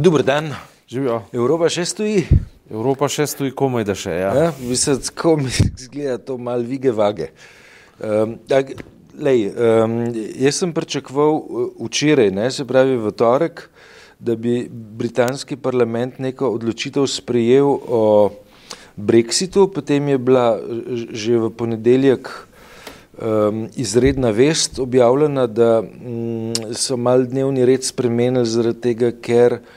Dober dan. Živijo. Evropa še stoji. Evropa še stoji komaj, da še. Ja. Ja, mislim, tako mi zgleda to mal vige vage. Um, tak, lej, um, jaz sem pričakoval uh, včeraj, ne, se pravi v torek, da bi britanski parlament neko odločitev sprejel o Brexitu, potem je bila že v ponedeljek um, izredna vest objavljena, da um, so mal dnevni red spremenili zaradi tega, ker uh,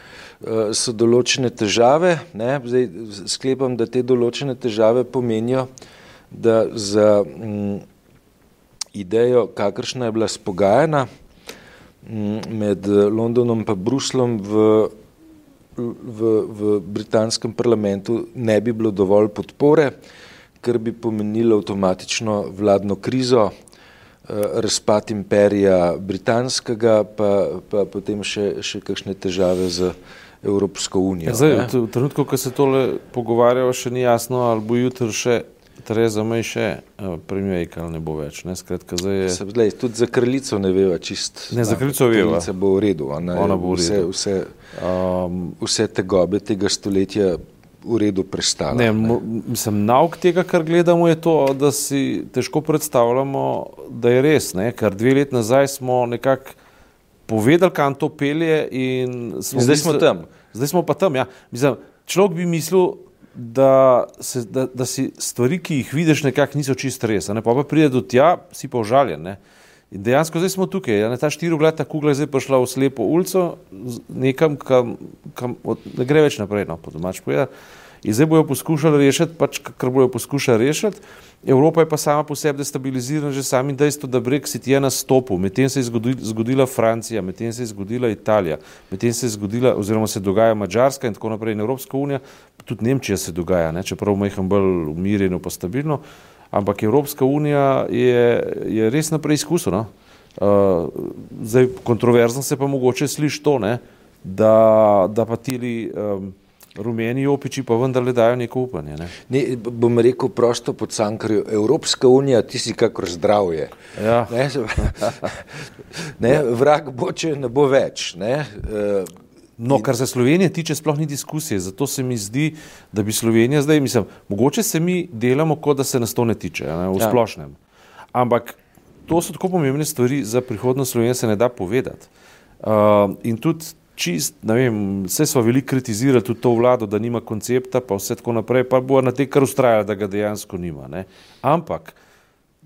so določene težave. Ne? Zdaj sklepam, da te določene težave pomenijo, da za um, idejo, kakršna je bila spogajana um, med eh, Londonom in Bruslom v, v, v britanskem parlamentu, ne bi bilo dovolj podpore, kar bi pomenilo avtomatično vladno krizo, eh, razpad imperija britanskega, pa, pa potem še, še kakšne težave z Evropsko unijo. Ja, zdaj, ne. v trenutku, ko se tole pogovarjamo, še ni jasno, ali bo jutri še Tereza May še uh, premijejka ali ne bo več. Ne? Skratka, zdaj je, Se, glej, tudi za kraljico ne veva čist. Ne, za kraljico veva. Kraljica bo v redu. Ona, Ona bo v vse, redu. Vse, um, vse te gobe tega stoletja v redu prestala. ne, mo, mislim, nauk tega, kar gledamo, je to, da si težko predstavljamo, da je res. Ne? Ker dve let nazaj smo nekako povedali, kam to pelje. In In zdaj smo tam. Zdaj smo pa tam. Ja. Mislim, človek bi mislil, da, se, da, da si stvari, ki jih vidiš, nekako niso čist res. Ne? Pa, pa pride do tja, si pa užaljen. Ne? In dejansko zdaj smo tukaj. Ja? Ne, ta štiriglata kugla je zdaj prišla v slepo ulico, nekam, kam, kam od, ne gre več naprej, no, po domač povedati. In zdaj bojo poskušali rešiti, pač, kar bojo poskušali rešiti. Evropa je pa sama po sebi destabilizirana že samim dejstvom, da Brexit je nastopil. Medtem se je zgodil, zgodila Francija, medtem se je zgodila Italija, medtem se je zgodila, oziroma se dogaja Mačarska in tako naprej. In Evropska unija, tudi Nemčija se dogaja, ne, čeprav majhen bolj umirjeno pa stabilno. Ampak Evropska unija je, je res na preizkusu. No? Uh, zdaj, kontroverzno se pa mogoče sliši to, ne, da, da pa tili um, rumeni opiči pa vendarle dajo neko upanje. Ne. Ne, bom rekel prosto pod sankarjo, Evropska unija, ti si kakor zdravje. Ja. Ne, ne, vrag bo, če ne bo več. Ne, eh, No, kar se Slovenije tiče, sploh ni diskusije. Zato se mi zdi, da bi Slovenija zdaj, mislim, mogoče se mi delamo, kot da se nas to ne tiče, ne, v Ja. ja. splošnem. Ampak to so tako pomembne stvari za prihodnost Slovenije, se ne da povedati. Uh, in tudi čist, ne vem, vse smo veliko kritizirali tudi to vlado, da nima koncepta, pa vse tako naprej, pa bo na te kar ustrajala, da ga dejansko nima. Ne. Ampak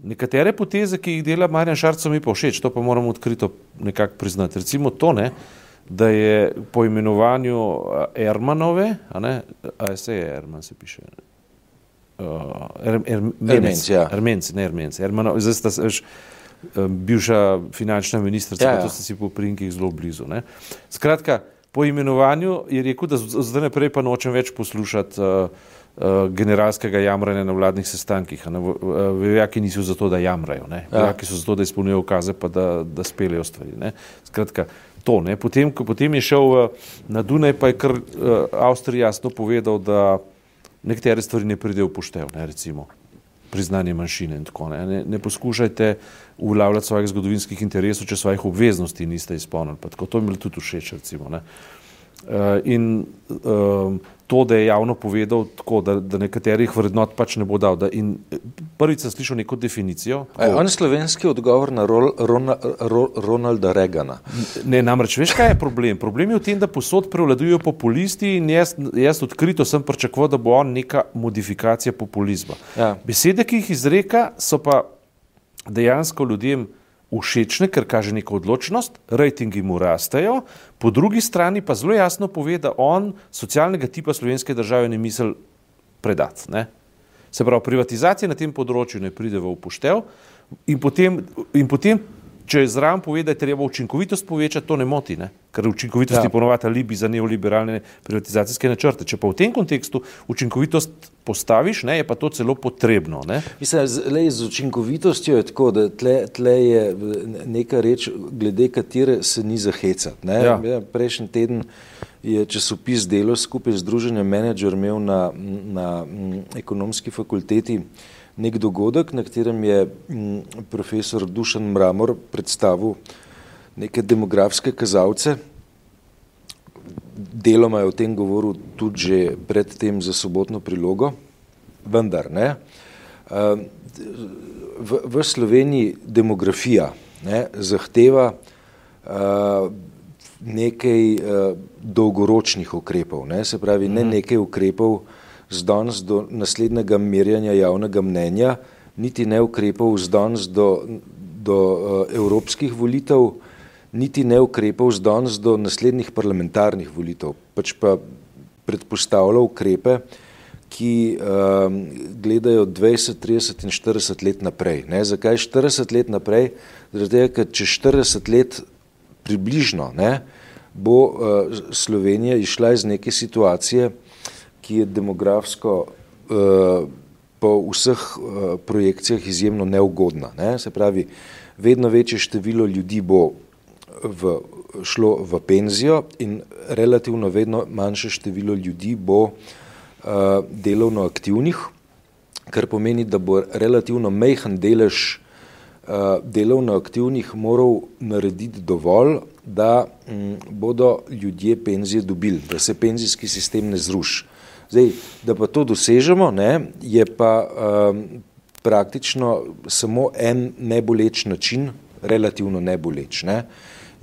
nekatere poteze, ki jih dela Marjan Šarc, so mi pa všeč, to pa moramo odkrito nekako priznati. Recimo to, ne, da je po imenovanju a, Ermanove, a ne, a se je Erman se piše. Uh, er, er, Ermenc, ja. Ermenci, ne Ermenci. Ermanov, zdaj sta veš, em, bivša finančna ministrica, Ja, ja, to ste si po prinkih zelo blizu. Ne. Skratka, po imenovanju je rekel, da zdaj naprej pa nočem več poslušati uh, uh, generalskega jamranja na vladnih sestankih. a ne. V- v- Vojaki niso zato, da jamrajo, ne. Ja. so zato, da izpolnjujejo ukaze, pa da, da speljejo stvari. Ne. Skratka, to. Ne. Potem, ko, potem je šel uh, na Dunaj, pa je kar uh, Avstrija jasno povedal, da nekatere stvari ne pridejo v poštev, ne, recimo priznanje manjšine in tako ne. Ne, ne poskušajte uveljavljati svojih zgodovinskih interesov, če svojih obveznosti niste izpolnili. Pa tako, to mi je tudi všeč, recimo. Ne. Uh, in um, to, da je javno povedal tako, da, da nekaterih vrednot pač ne bo dal. Da, in prvič sem slišal neko definicijo. je on slovenski odgovor na Rol, Rona, Ro, Ronalda Regana. Ne, namreč veš, kaj je problem? Problem je v tem, da posod prevladujejo populisti in jaz, jaz odkrito sem pričakoval, da bo on neka modifikacija populizma. Ja. Besede, ki jih izreka, so pa dejansko ljudem všečne, ker kaže neko odločnost, rejtingi mu rastejo, po drugi strani pa zelo jasno pove, da on socialnega tipa slovenske države ne misli predati. Ne? Se pravi, privatizacija na tem področju ne pride v upoštev in potem, in potem če zraven pove, da je treba učinkovitost povečati, to ne moti, ne? ker učinkovitost Ja. je ponovadi alibi za neoliberalne privatizacijske načrte. Če pa v tem kontekstu učinkovitost postaviš, ne, je pa to celo potrebno. Ne? Mislim, z, lej, z učinkovitostjo je tako, da tle, tle je neka reč, glede katere se ni zahecati. Ja. Ja, prejšnji teden je časopis Delo skupaj z Združenjem Manager imel na, na ekonomski fakulteti nek dogodek, na katerem je profesor Dušan Mramor predstavil neke demografske kazalce. deloma je o tem govoril tudi že predtem za sobotno prilogo, vendar ne. V, v Sloveniji demografija ne, zahteva nekaj dolgoročnih ukrepov, ne, se pravi ne mhm. nekaj ukrepov z danes do naslednjega merjanja javnega mnenja, niti ne ukrepov z danes do, do evropskih volitev, niti ne ukrepov z danes do naslednjih parlamentarnih volitev, pač pa predpostavlja ukrepe, ki um, gledajo 20, 30 in 40 let naprej. Ne? Zakaj 40 let naprej? Tega, ker čez 40 let približno ne, bo uh, Slovenija išla iz neke situacije, ki je demografsko uh, po vseh uh, projekcijah izjemno neugodna. Ne? Se pravi, vedno večje število ljudi bo v, šlo v penzijo in relativno vedno manjše število ljudi bo uh, delovno aktivnih, kar pomeni, da bo relativno mehen delež delovno aktivnih moral narediti dovolj, da um, bodo ljudje penzije dobili, da se penzijski sistem ne zruši. Zdaj, da pa to dosežemo, ne, je pa um, praktično samo en neboleč način, relativno neboleč. Ne. Uh,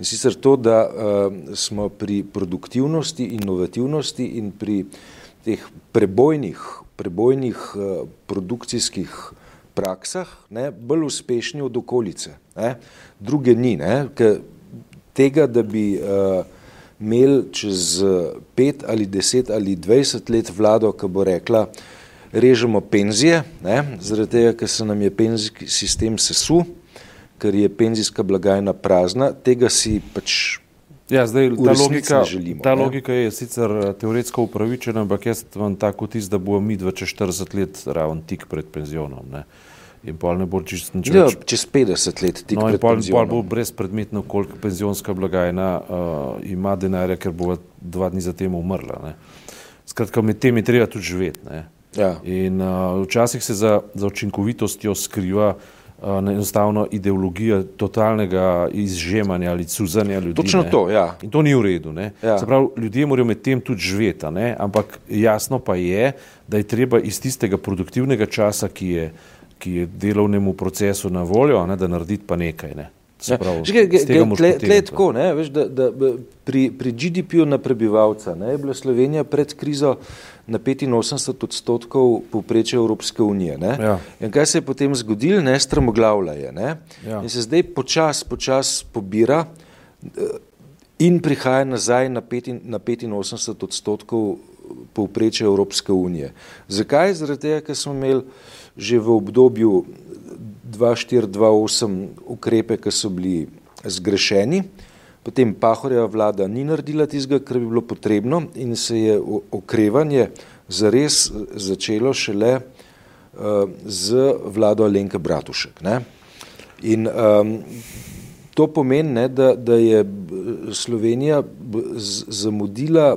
In sicer to, da uh, smo pri produktivnosti, inovativnosti in pri teh prebojnih, prebojnih uh, produkcijskih praksah ne, bolj uspešni od okolice. Ne. Druge ni, ne, tega, da bi uh, imeli čez pet ali deset ali dvajset let vlado, ki bo rekla, režemo penzije, ne, zaradi tega, ker se nam je penzijski sistem sesul, ker je penzijska blagajna prazna, tega si pač. Ja, zdaj, ta logika, želimo, ta logika je sicer eh, teoretsko upravičena, ampak jaz imam tako tis, da bo mi 40 let ravno tik pred penzionom. Ne. In pol ne bo čist nič. Ja, čez 50 let tik no, pred pol, penzionom. Pol bo brezpredmetno, koliko penzionska blagajna uh, ima denarja, ker bo dva dni zatem umrla. Ne. Skratka, med tem je treba tudi živeti. Ja. In uh, včasih se za, za učinkovitostjo skriva uh, enostavno ideologija totalnega izžemanja ali cuzanja ljudi. Točno ne. to, ja. In to ni v redu. Ja. Se pravi, ljudje morajo med tem tudi živeti, ne? ampak jasno pa je, da je treba iz tistega produktivnega časa, ki je, ki je delovnemu procesu na voljo, ne? da narediti pa nekaj. Ne? Ja. Tako, ne, veš, da, da, pri, pri GDP-ju na prebivalca ne, je bila Slovenija pred krizo na 85 odstotkov povprečja Evropske unije. Ja. In kaj se je potem zgodilo? Ne, strmoglavlja je. Ne, ja. In se zdaj počas, počas pobira eh, in prihaja nazaj na, peti, na 85 odstotkov povprečja Evropske unije. Zakaj? Zaradi tega, ker smo imeli že v obdobju 2-4-2-8 ukrepe, ki so bili zgrešeni, potem Pahorjeva vlada ni naredila tistega, kar bi bilo potrebno in se je okrevanje zares začelo šele uh, z vlado Alenke Bratušek. Ne? In um, to pomeni, ne, da, da je Slovenija zamudila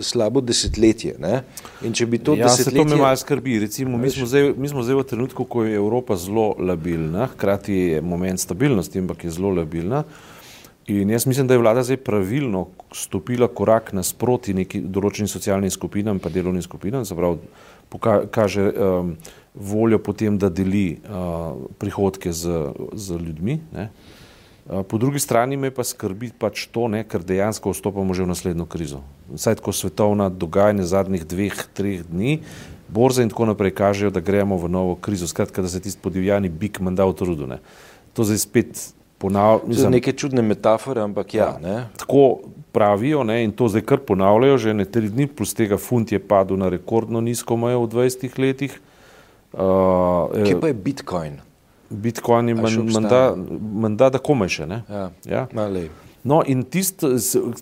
slabo desetletje. Ne? In če bi to ja, desetletje... To me malo skrbi. Recimo, mi, smo zdaj, mi smo zdaj v trenutku, ko je Evropa zelo labilna, hkrati je moment stabilnosti, ampak je zelo labilna. In jaz mislim, da je vlada zdaj pravilno stopila korak nasproti neki določenim socialnim skupinam pa delovnim skupinam, se pravi, kaže um, voljo potem, da deli uh, prihodke z, z ljudmi. Ne? Eh, po drugi strani me pa skrbi pač to, ne, ker dejansko vstopamo že v naslednjo krizo. Vsaj tako svetovna dogajanja zadnjih dveh, treh dni, borze in tako naprej kažejo, da gremo v novo krizo. Skratka, da se tisti podivjani bik menda v trudu. Ne. To zdaj spet ponavljajo. To so neke čudne metafore, ampak ja. ja tako pravijo ne, in to zdaj kar ponavljajo, že ne tri dni, plus tega funt je padel na rekordno nizko mejo v 20 letih. Uh, Kje pa je Bitcoin? Bitcoin je menda, da komaj še. Ja, ja? No, in tisto,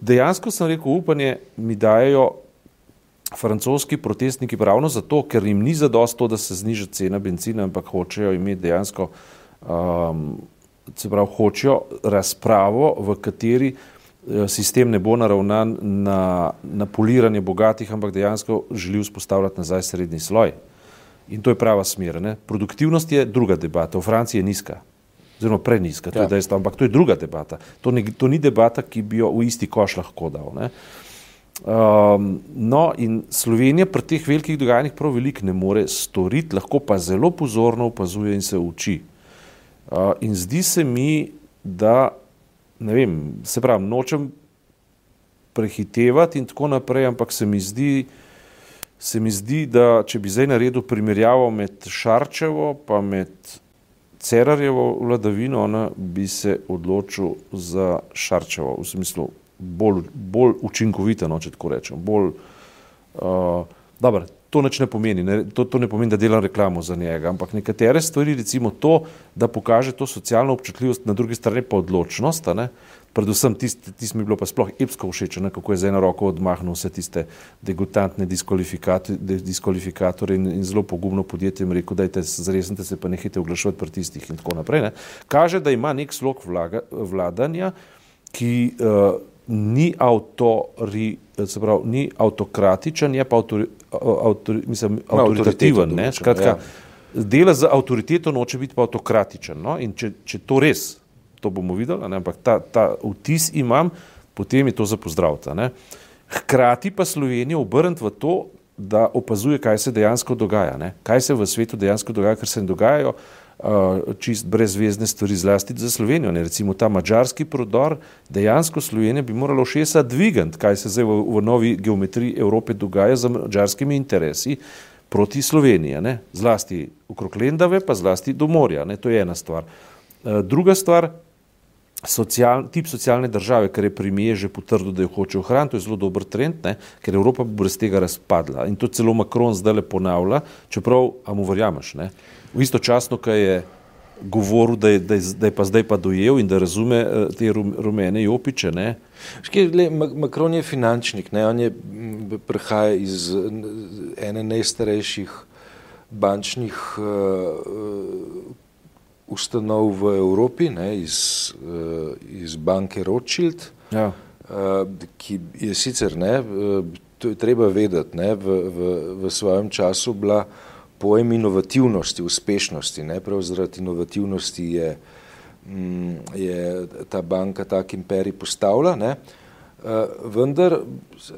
dejansko sem rekel, upanje mi dajo francoski protestniki ravno zato, ker jim ni zadosto, da se zniža cena benzina, ampak hočejo imeti dejansko, um, se pravi, hočejo razpravo, v kateri eh, sistem ne bo naravnan na, na poliranje bogatih, ampak dejansko želi vzpostavljati nazaj srednji sloj. In to je prava smer. Ne? Produktivnost je druga debata, v Franciji je nizka, zelo preniska, to ja. dejstvo, ampak to je druga debata. To ni, to ni debata, ki bi jo v isti koš lahko dal. Ne? Um, no, in Slovenija pri teh velikih dogajanjih prav veliko ne more storiti, lahko pa zelo pozorno opazuje in se uči. Uh, in zdi se mi, da ne vem, se pravi, nočem prehitevati in tako naprej, ampak se mi zdi, se mi zdi da če bi zdaj naredil primerjavo med Šarčevo pa med Cerarjevo vladavino, ona bi se odločil za Šarčevo, v smislu bolj, bolj učinkovita, no, če tako rečem. Bolj, uh, dobro, to ne pomeni, ne, to, to ne pomeni, da delam reklamo za njega, ampak nekatere stvari, recimo to, da pokaže to socialno občutljivost, na drugi strani pa odločnost, ne, predvsem tisti, tisti mi je bilo pa sploh epsko všeč, ne, kako je z eno roko odmahnil vse tiste degutantne diskvalifikatore in, in zelo pogumno podjetjem rekel, dajte zresnite se pa nehite oglašovati pri tistih in tako naprej. Ne. Kaže, da ima nek slog vlaga, vladanja, ki uh, ni, autori, pravi, ni avtokratičen, je pa autori, autori, mislim, avtoritativen. Skratka, ja. dela z avtoriteto, noče biti pa avtokratičen. No? In če, če to res to bomo videli, ne? ampak ta, ta vtis imam, potem je to za pozdraviti. Hkrati pa Slovenijo obrniti v to, da opazuje, kaj se dejansko dogaja, ne? kaj se v svetu dejansko dogaja, ker se jim dogajajo uh, čist brezvezne stvari, zlasti za Slovenijo. Ne? Recimo ta mačarski prodor, dejansko Slovenija bi morala šesa dvigant, kaj se zdaj v, v novi geometriji Evrope dogaja z mačarskimi interesi proti Sloveniji, ne? zlasti okrog Lendave, pa zlasti do morja. Ne? To je ena stvar. Uh, druga stvar, social, tip socialne države, ker je premijer že potrdil, da jo hoče ohraniti, to je zelo dober trend, ne, ker Evropa bo brez tega razpadla. In to celo Macron zdaj le ponavlja, čeprav, a mu verjameš, ne. Istočasno, kaj je govoril, da je, da, je, da je pa zdaj pa dojel in da razume uh, te rumene jopiče, ne. Škaj, le, Macron je finančnik, ne, on je prihaja iz ene najstarejših bančnih uh, ustanov v Evropi, ne, iz, uh, iz banke Rothschild, ja. uh, ki je sicer, ne, uh, to je treba vedeti, ne, v, v, v svojem času bila pojem inovativnosti, uspešnosti, ne, prav zaradi inovativnosti je, mm, je ta banka tak imperij postavila, ne, vendar,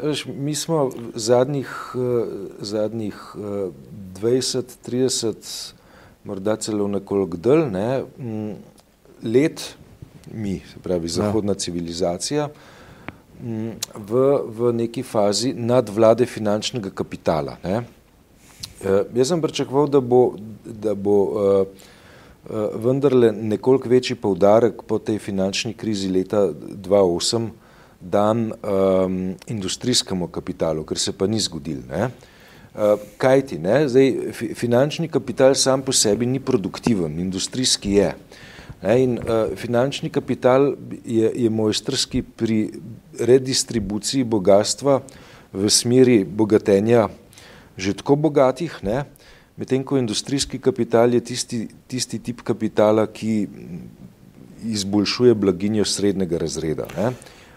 veš, mi smo zadnjih, zadnjih uh, 20-30 morda celo nekoliko dlje, ne, mm, let, mi, se pravi zahodna ja. civilizacija, mm, v, v neki fazi nadvlade finančnega kapitala. Ne. E, jaz sem pričakoval, da bo, da bo uh, uh, vendarle nekoliko večji poudarek po tej finančni krizi leta 2008 dan um, industrijskemu kapitalu, ker se pa ni zgodil. Ne. Kaj ti, ne? Zdaj, finančni kapital sam po sebi ni produktiven, industrijski je. Ne? In uh, finančni kapital je, je mojstrski pri redistribuciji bogatstva v smeri bogatenja že tako bogatih, ne? medtem ko industrijski kapital je tisti, tisti tip kapitala, ki izboljšuje blaginjo srednjega razreda. Ne?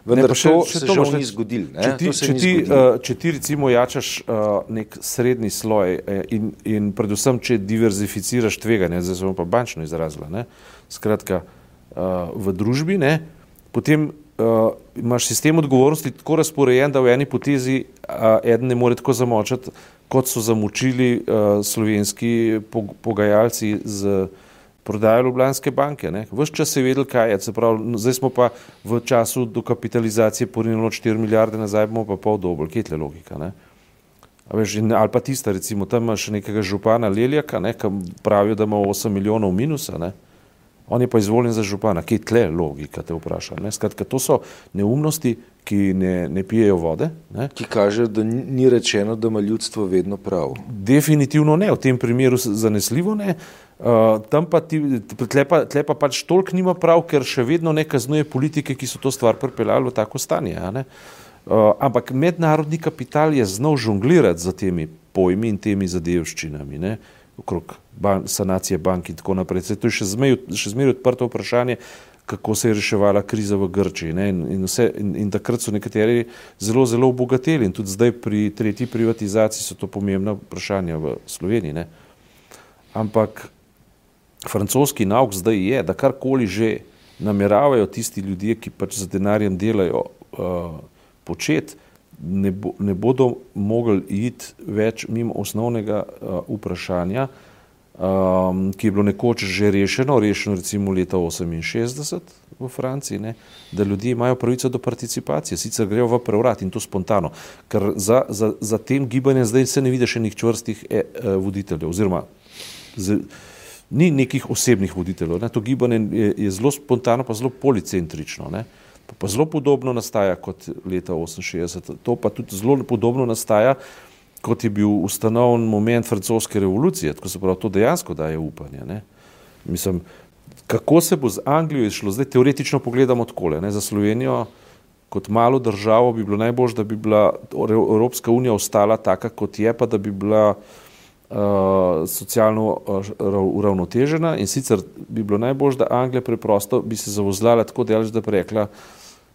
Uh, Vendar še, to še se to ni zgodilo. Če, če, uh, če ti recimo jačaš uh, nek srednji sloj uh, in, in predvsem, če diverzificiraš tveganje, zdaj smo pa bančno izrazili, ne, skratka uh, v družbi, ne, potem uh, imaš sistem odgovornosti tako razporejen, da v eni potezi uh, eden ne more tako zamočati, kot so zamočili uh, slovenski pogajalci z prodajo Ljubljanske banke. Ves čas je vedel, kaj je. Pravi, zdaj smo pa v času dokapitalizacije porinili 4 milijarde nazaj, bomo pa pol dobolj. Kje je logika? Ne? Veš, ali pa tista, recimo, tam imaš nekega župana Leljaka, ne, ki pravijo, da ima 8 milijonov minusa. Ne? On je pa izvoljen za župana. Kje je tle logika, te vprašam. Skratka, to so neumnosti, ki ne, ne pijejo vode. Ne? Ki kaže, da ni rečeno, da ima ljudstvo vedno prav. Definitivno ne, v tem primeru zanesljivo ne. Uh, tam pa ti, tle pa, tle pa pač toliko nima prav, ker še vedno ne kaznuje politike, ki so to stvar pripeljali v tako stanje. Uh, ampak mednarodni kapital je znal žonglirati za temi pojmi in temi zadevščinami, ne? Okrog ban sanacije bank in tako naprej. Se to je še zmeraj odprto vprašanje, kako se je reševala kriza v Grčiji. In, in, vse, in, in takrat so nekateri zelo, zelo obogateli in tudi zdaj pri tretji privatizaciji so to pomembna vprašanja v Sloveniji. Ne? Ampak francoski nauk zdaj je, da karkoli že nameravajo tisti ljudje, ki pač z denarjem delajo, uh, početi, ne, bo, ne bodo mogli iti več mimo osnovnega uh, vprašanja, um, ki je bilo nekoč že rešeno, rešeno recimo leta 68 v Franciji, ne, da ljudje imajo pravico do participacije, sicer grejo v prevrat in to spontano, ker za, za, za tem gibanjem zdaj se ne vidi še nekih čvrstih e, e, voditeljev oziroma z, ni nekih osebnih voditeljev. Ne. To gibanje je, je zelo spontano, pa zelo policentrično. Ne. Pa, pa zelo podobno nastaja kot leta 68. To pa tudi zelo podobno nastaja, kot je bil ustanovljen moment francoske revolucije, tako se pravi, to dejansko daje upanje. Ne. Mislim, kako se bo z Anglijo izšlo, zdaj teoretično pogledamo tako, za Slovenijo kot malo državo bi bilo najbolj, da bi bila Evropska unija ostala taka, kot je, pa da bi bila uh, socialno uh, uravnotežena in sicer bi bilo najbolj, da Anglija preprosto bi se zavozlala tako da bi rekla,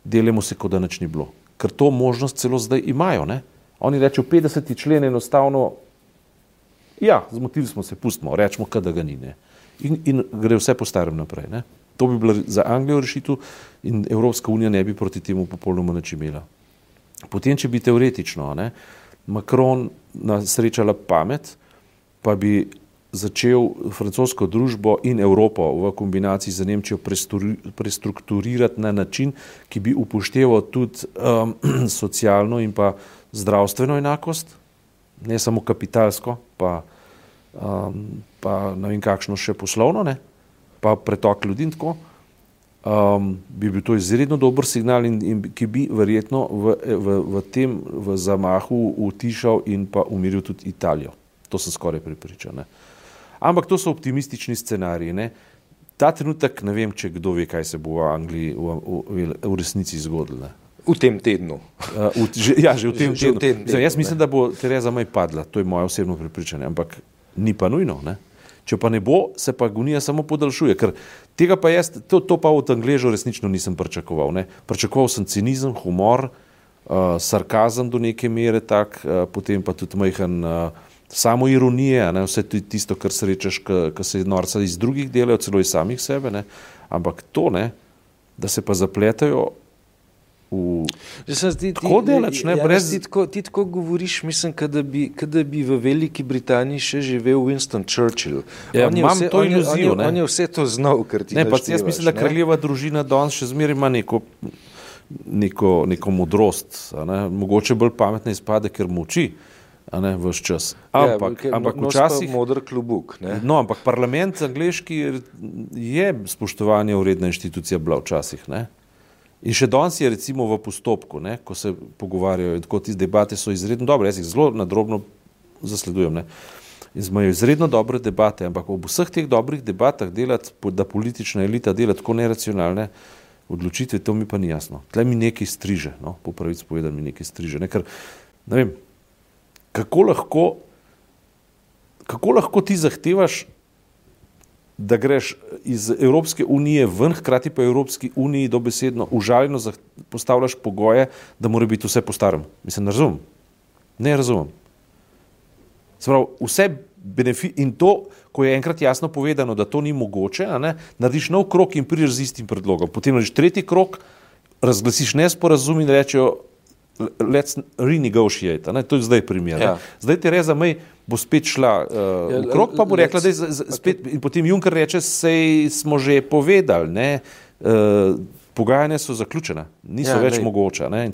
delimo se, kot da nič ni bilo. Ker to možnost celo zdaj imajo. Ne? Oni rečejo, 50 člen enostavno, ja, zmotili smo se, pustimo, rečemo, da ga ni. Ne? in, in gre vse po starem naprej. Ne? To bi bila za Anglijo rešitev in Evropska unija ne bi proti temu popolnoma nič imela. Potem, če bi teoretično ne, Macron nasrečala pamet, pa bi začel francosko družbo in Evropo v kombinaciji z Nemčijo prestrukturirati na način, ki bi upošteval tudi um, socialno in pa zdravstveno enakost, ne samo kapitalsko, pa um, pa ne vem, kakšno še poslovno, ne? pa pretok ljudi in tako, um, bi bil to izredno dober signal, in, in, ki bi verjetno v, v, v tem v zamahu utišal in pa umiril tudi Italijo. To sem skoraj pripričan. Ne? Ampak to so optimistični scenariji. Ne? Ta trenutek ne vem, če kdo ve, kaj se bo v Angliji v, v, v resnici zgodilo. V tem tednu. Uh, v, že, ja, že v tem že, tednu. Že v tem tednu Zdaj, jaz mislim, ne. da bo Tereza Maj padla, to je moje osebno prepričanje, ampak ni pa nujno. Ne? Če pa ne bo, se pa agonija samo podaljšuje. Ker tega pa jaz, to, to pa od Angleža resnično nisem pričakoval. Ne? Pričakoval sem cinizem, humor, uh, sarkazem do neke mere, tak, uh, potem pa tudi majhen uh, samo ironije, ne? vse tisto, kar srečaš, kar se norca iz drugih delov, celo iz samih sebe. Ne? Ampak to, ne? da se pa zapletajo v... tako delač, ne, ja, brez... Ti tako, ti tako govoriš, mislim, da bi, bi v Veliki Britaniji še živel Winston Churchill. Ja, on imam vse, to iluzijo, on, on, on je vse to znal, ker ti ne, pa jaz mislim, da kraljeva družina danes še zmeraj ima neko, neko, neko modrost, ne, mogoče bolj pametne izpade, ker moči. Ne, vse čas. Ja, ampak, ja, ampak včasih je modr klubuk. No, ampak parlament angliški je spoštovanje uredna inštitucija bila včasih. Ne? In še danes je recimo v postopku, ne, ko se pogovarjajo, tako te debate so izredno dobre, jaz jih zelo nadrobno zasledujem. Ne. In imajo izredno dobre debate, ampak ob vseh teh dobrih debatah delati, da politična elita dela tako neracionalne odločitve, to mi pa ni jasno. Tle mi nekaj striže, no, po pravici povedano mi nekaj striže. Ne, ker, ne vem, kako lahko, kako lahko ti zahtevaš da greš iz Evropske unije ven, hkrati pa Evropski uniji dobesedno užaljeno postavljaš pogoje, da mora biti vse po starem. Mislim, ne razumem. Ne razumem. Sprav, vse benefit in to, ko je enkrat jasno povedano, da to ni mogoče, ne, narediš nov krok in prideš z istim predlogom. Potem narediš tretji krok, razglasiš nesporazum in rečejo, let's renegotiate. Ne? To je zdaj primer. Ja. Zdaj ti Reza May bo spet šla uh, ja, v krog, pa bo rekla, da je spet. In potem Juncker reče, sej smo že povedali, uh, pogajanja so zaključena, niso ja, več lej. mogoča. Ne?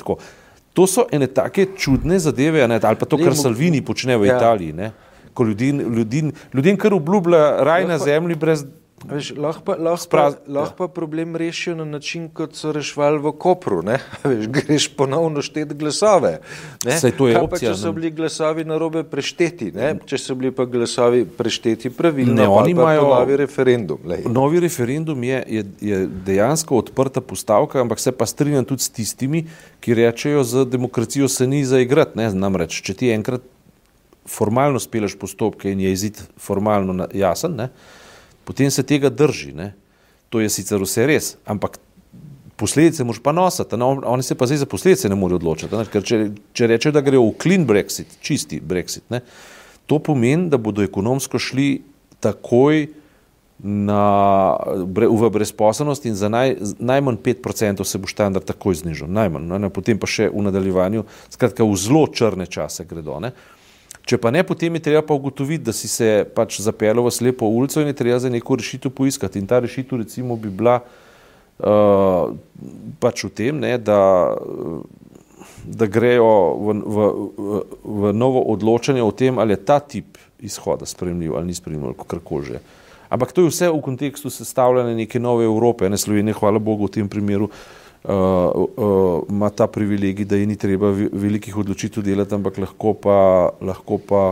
To so ene take čudne zadeve, ne? ali pa to, kar Salvini počne v ja. Italiji. Ne? Ko ljudem, ljudem, ljudem kar obljublja raj na zemlji brez Veš, lahko, pa, lahko, Spraz, pa, lahko pa problem rešijo na način, kot so rešvali v Kopru. Veš, greš ponovno šteti glasove. Sej to je Kaj opcija. Pa, če so bili glasovi na robe prešteti, ne? če so bili pa glasovi prešteti pravilno, ne, oni imajo novi referendum. Lej. Novi referendum je, je, je dejansko odprta postavka, ampak se pa strinjam tudi s tistimi, ki rečejo, za demokracijo se ni zaigrati. Namreč, če ti enkrat formalno speleš postopke in je izid formalno jasen, ne? Potem se tega drži. Ne? To je sicer vse res, ampak posledice moš pa nositi. No, oni se pa zdaj za posledice ne morejo odločiti. Ne? Ker če, če rečejo, da grejo v clean Brexit, čisti Brexit, ne? to pomeni, da bodo ekonomsko šli takoj na, v brezposobnost in za naj, najmanj 5% se bo štandard takoj znižal, najmanj, ne, potem pa še v nadaljevanju, skratka v zelo črne čase gredo. Ne. Če pa ne, potem je treba pa ugotoviti, da si se pač zapeljal v slepo ulico in je treba za neko rešitev poiskati. In ta rešitev recimo bi bila uh, pač v tem, ne, da, da grejo v, v, v, v novo odločanje o tem, ali je ta tip izhoda spremljiv ali ni spremljiv, kako koli že. Ampak to je vse v kontekstu sestavljanja neke nove Evrope, ne Slovenije, hvala Bogu, v tem primeru uh, ima ta privilegij, da ji ni treba velikih odločitev delati, ampak lahko pa, lahko pa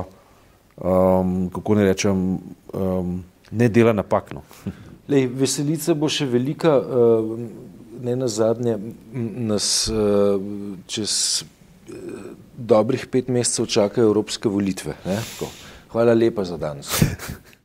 um, kako ne rečem, um, ne dela napakno. Lej, veselica bo še velika, uh, ne na zadnje, nas uh, čez dobrih pet mesecev čakajo evropske volitve. Ne? Hvala lepa za danes.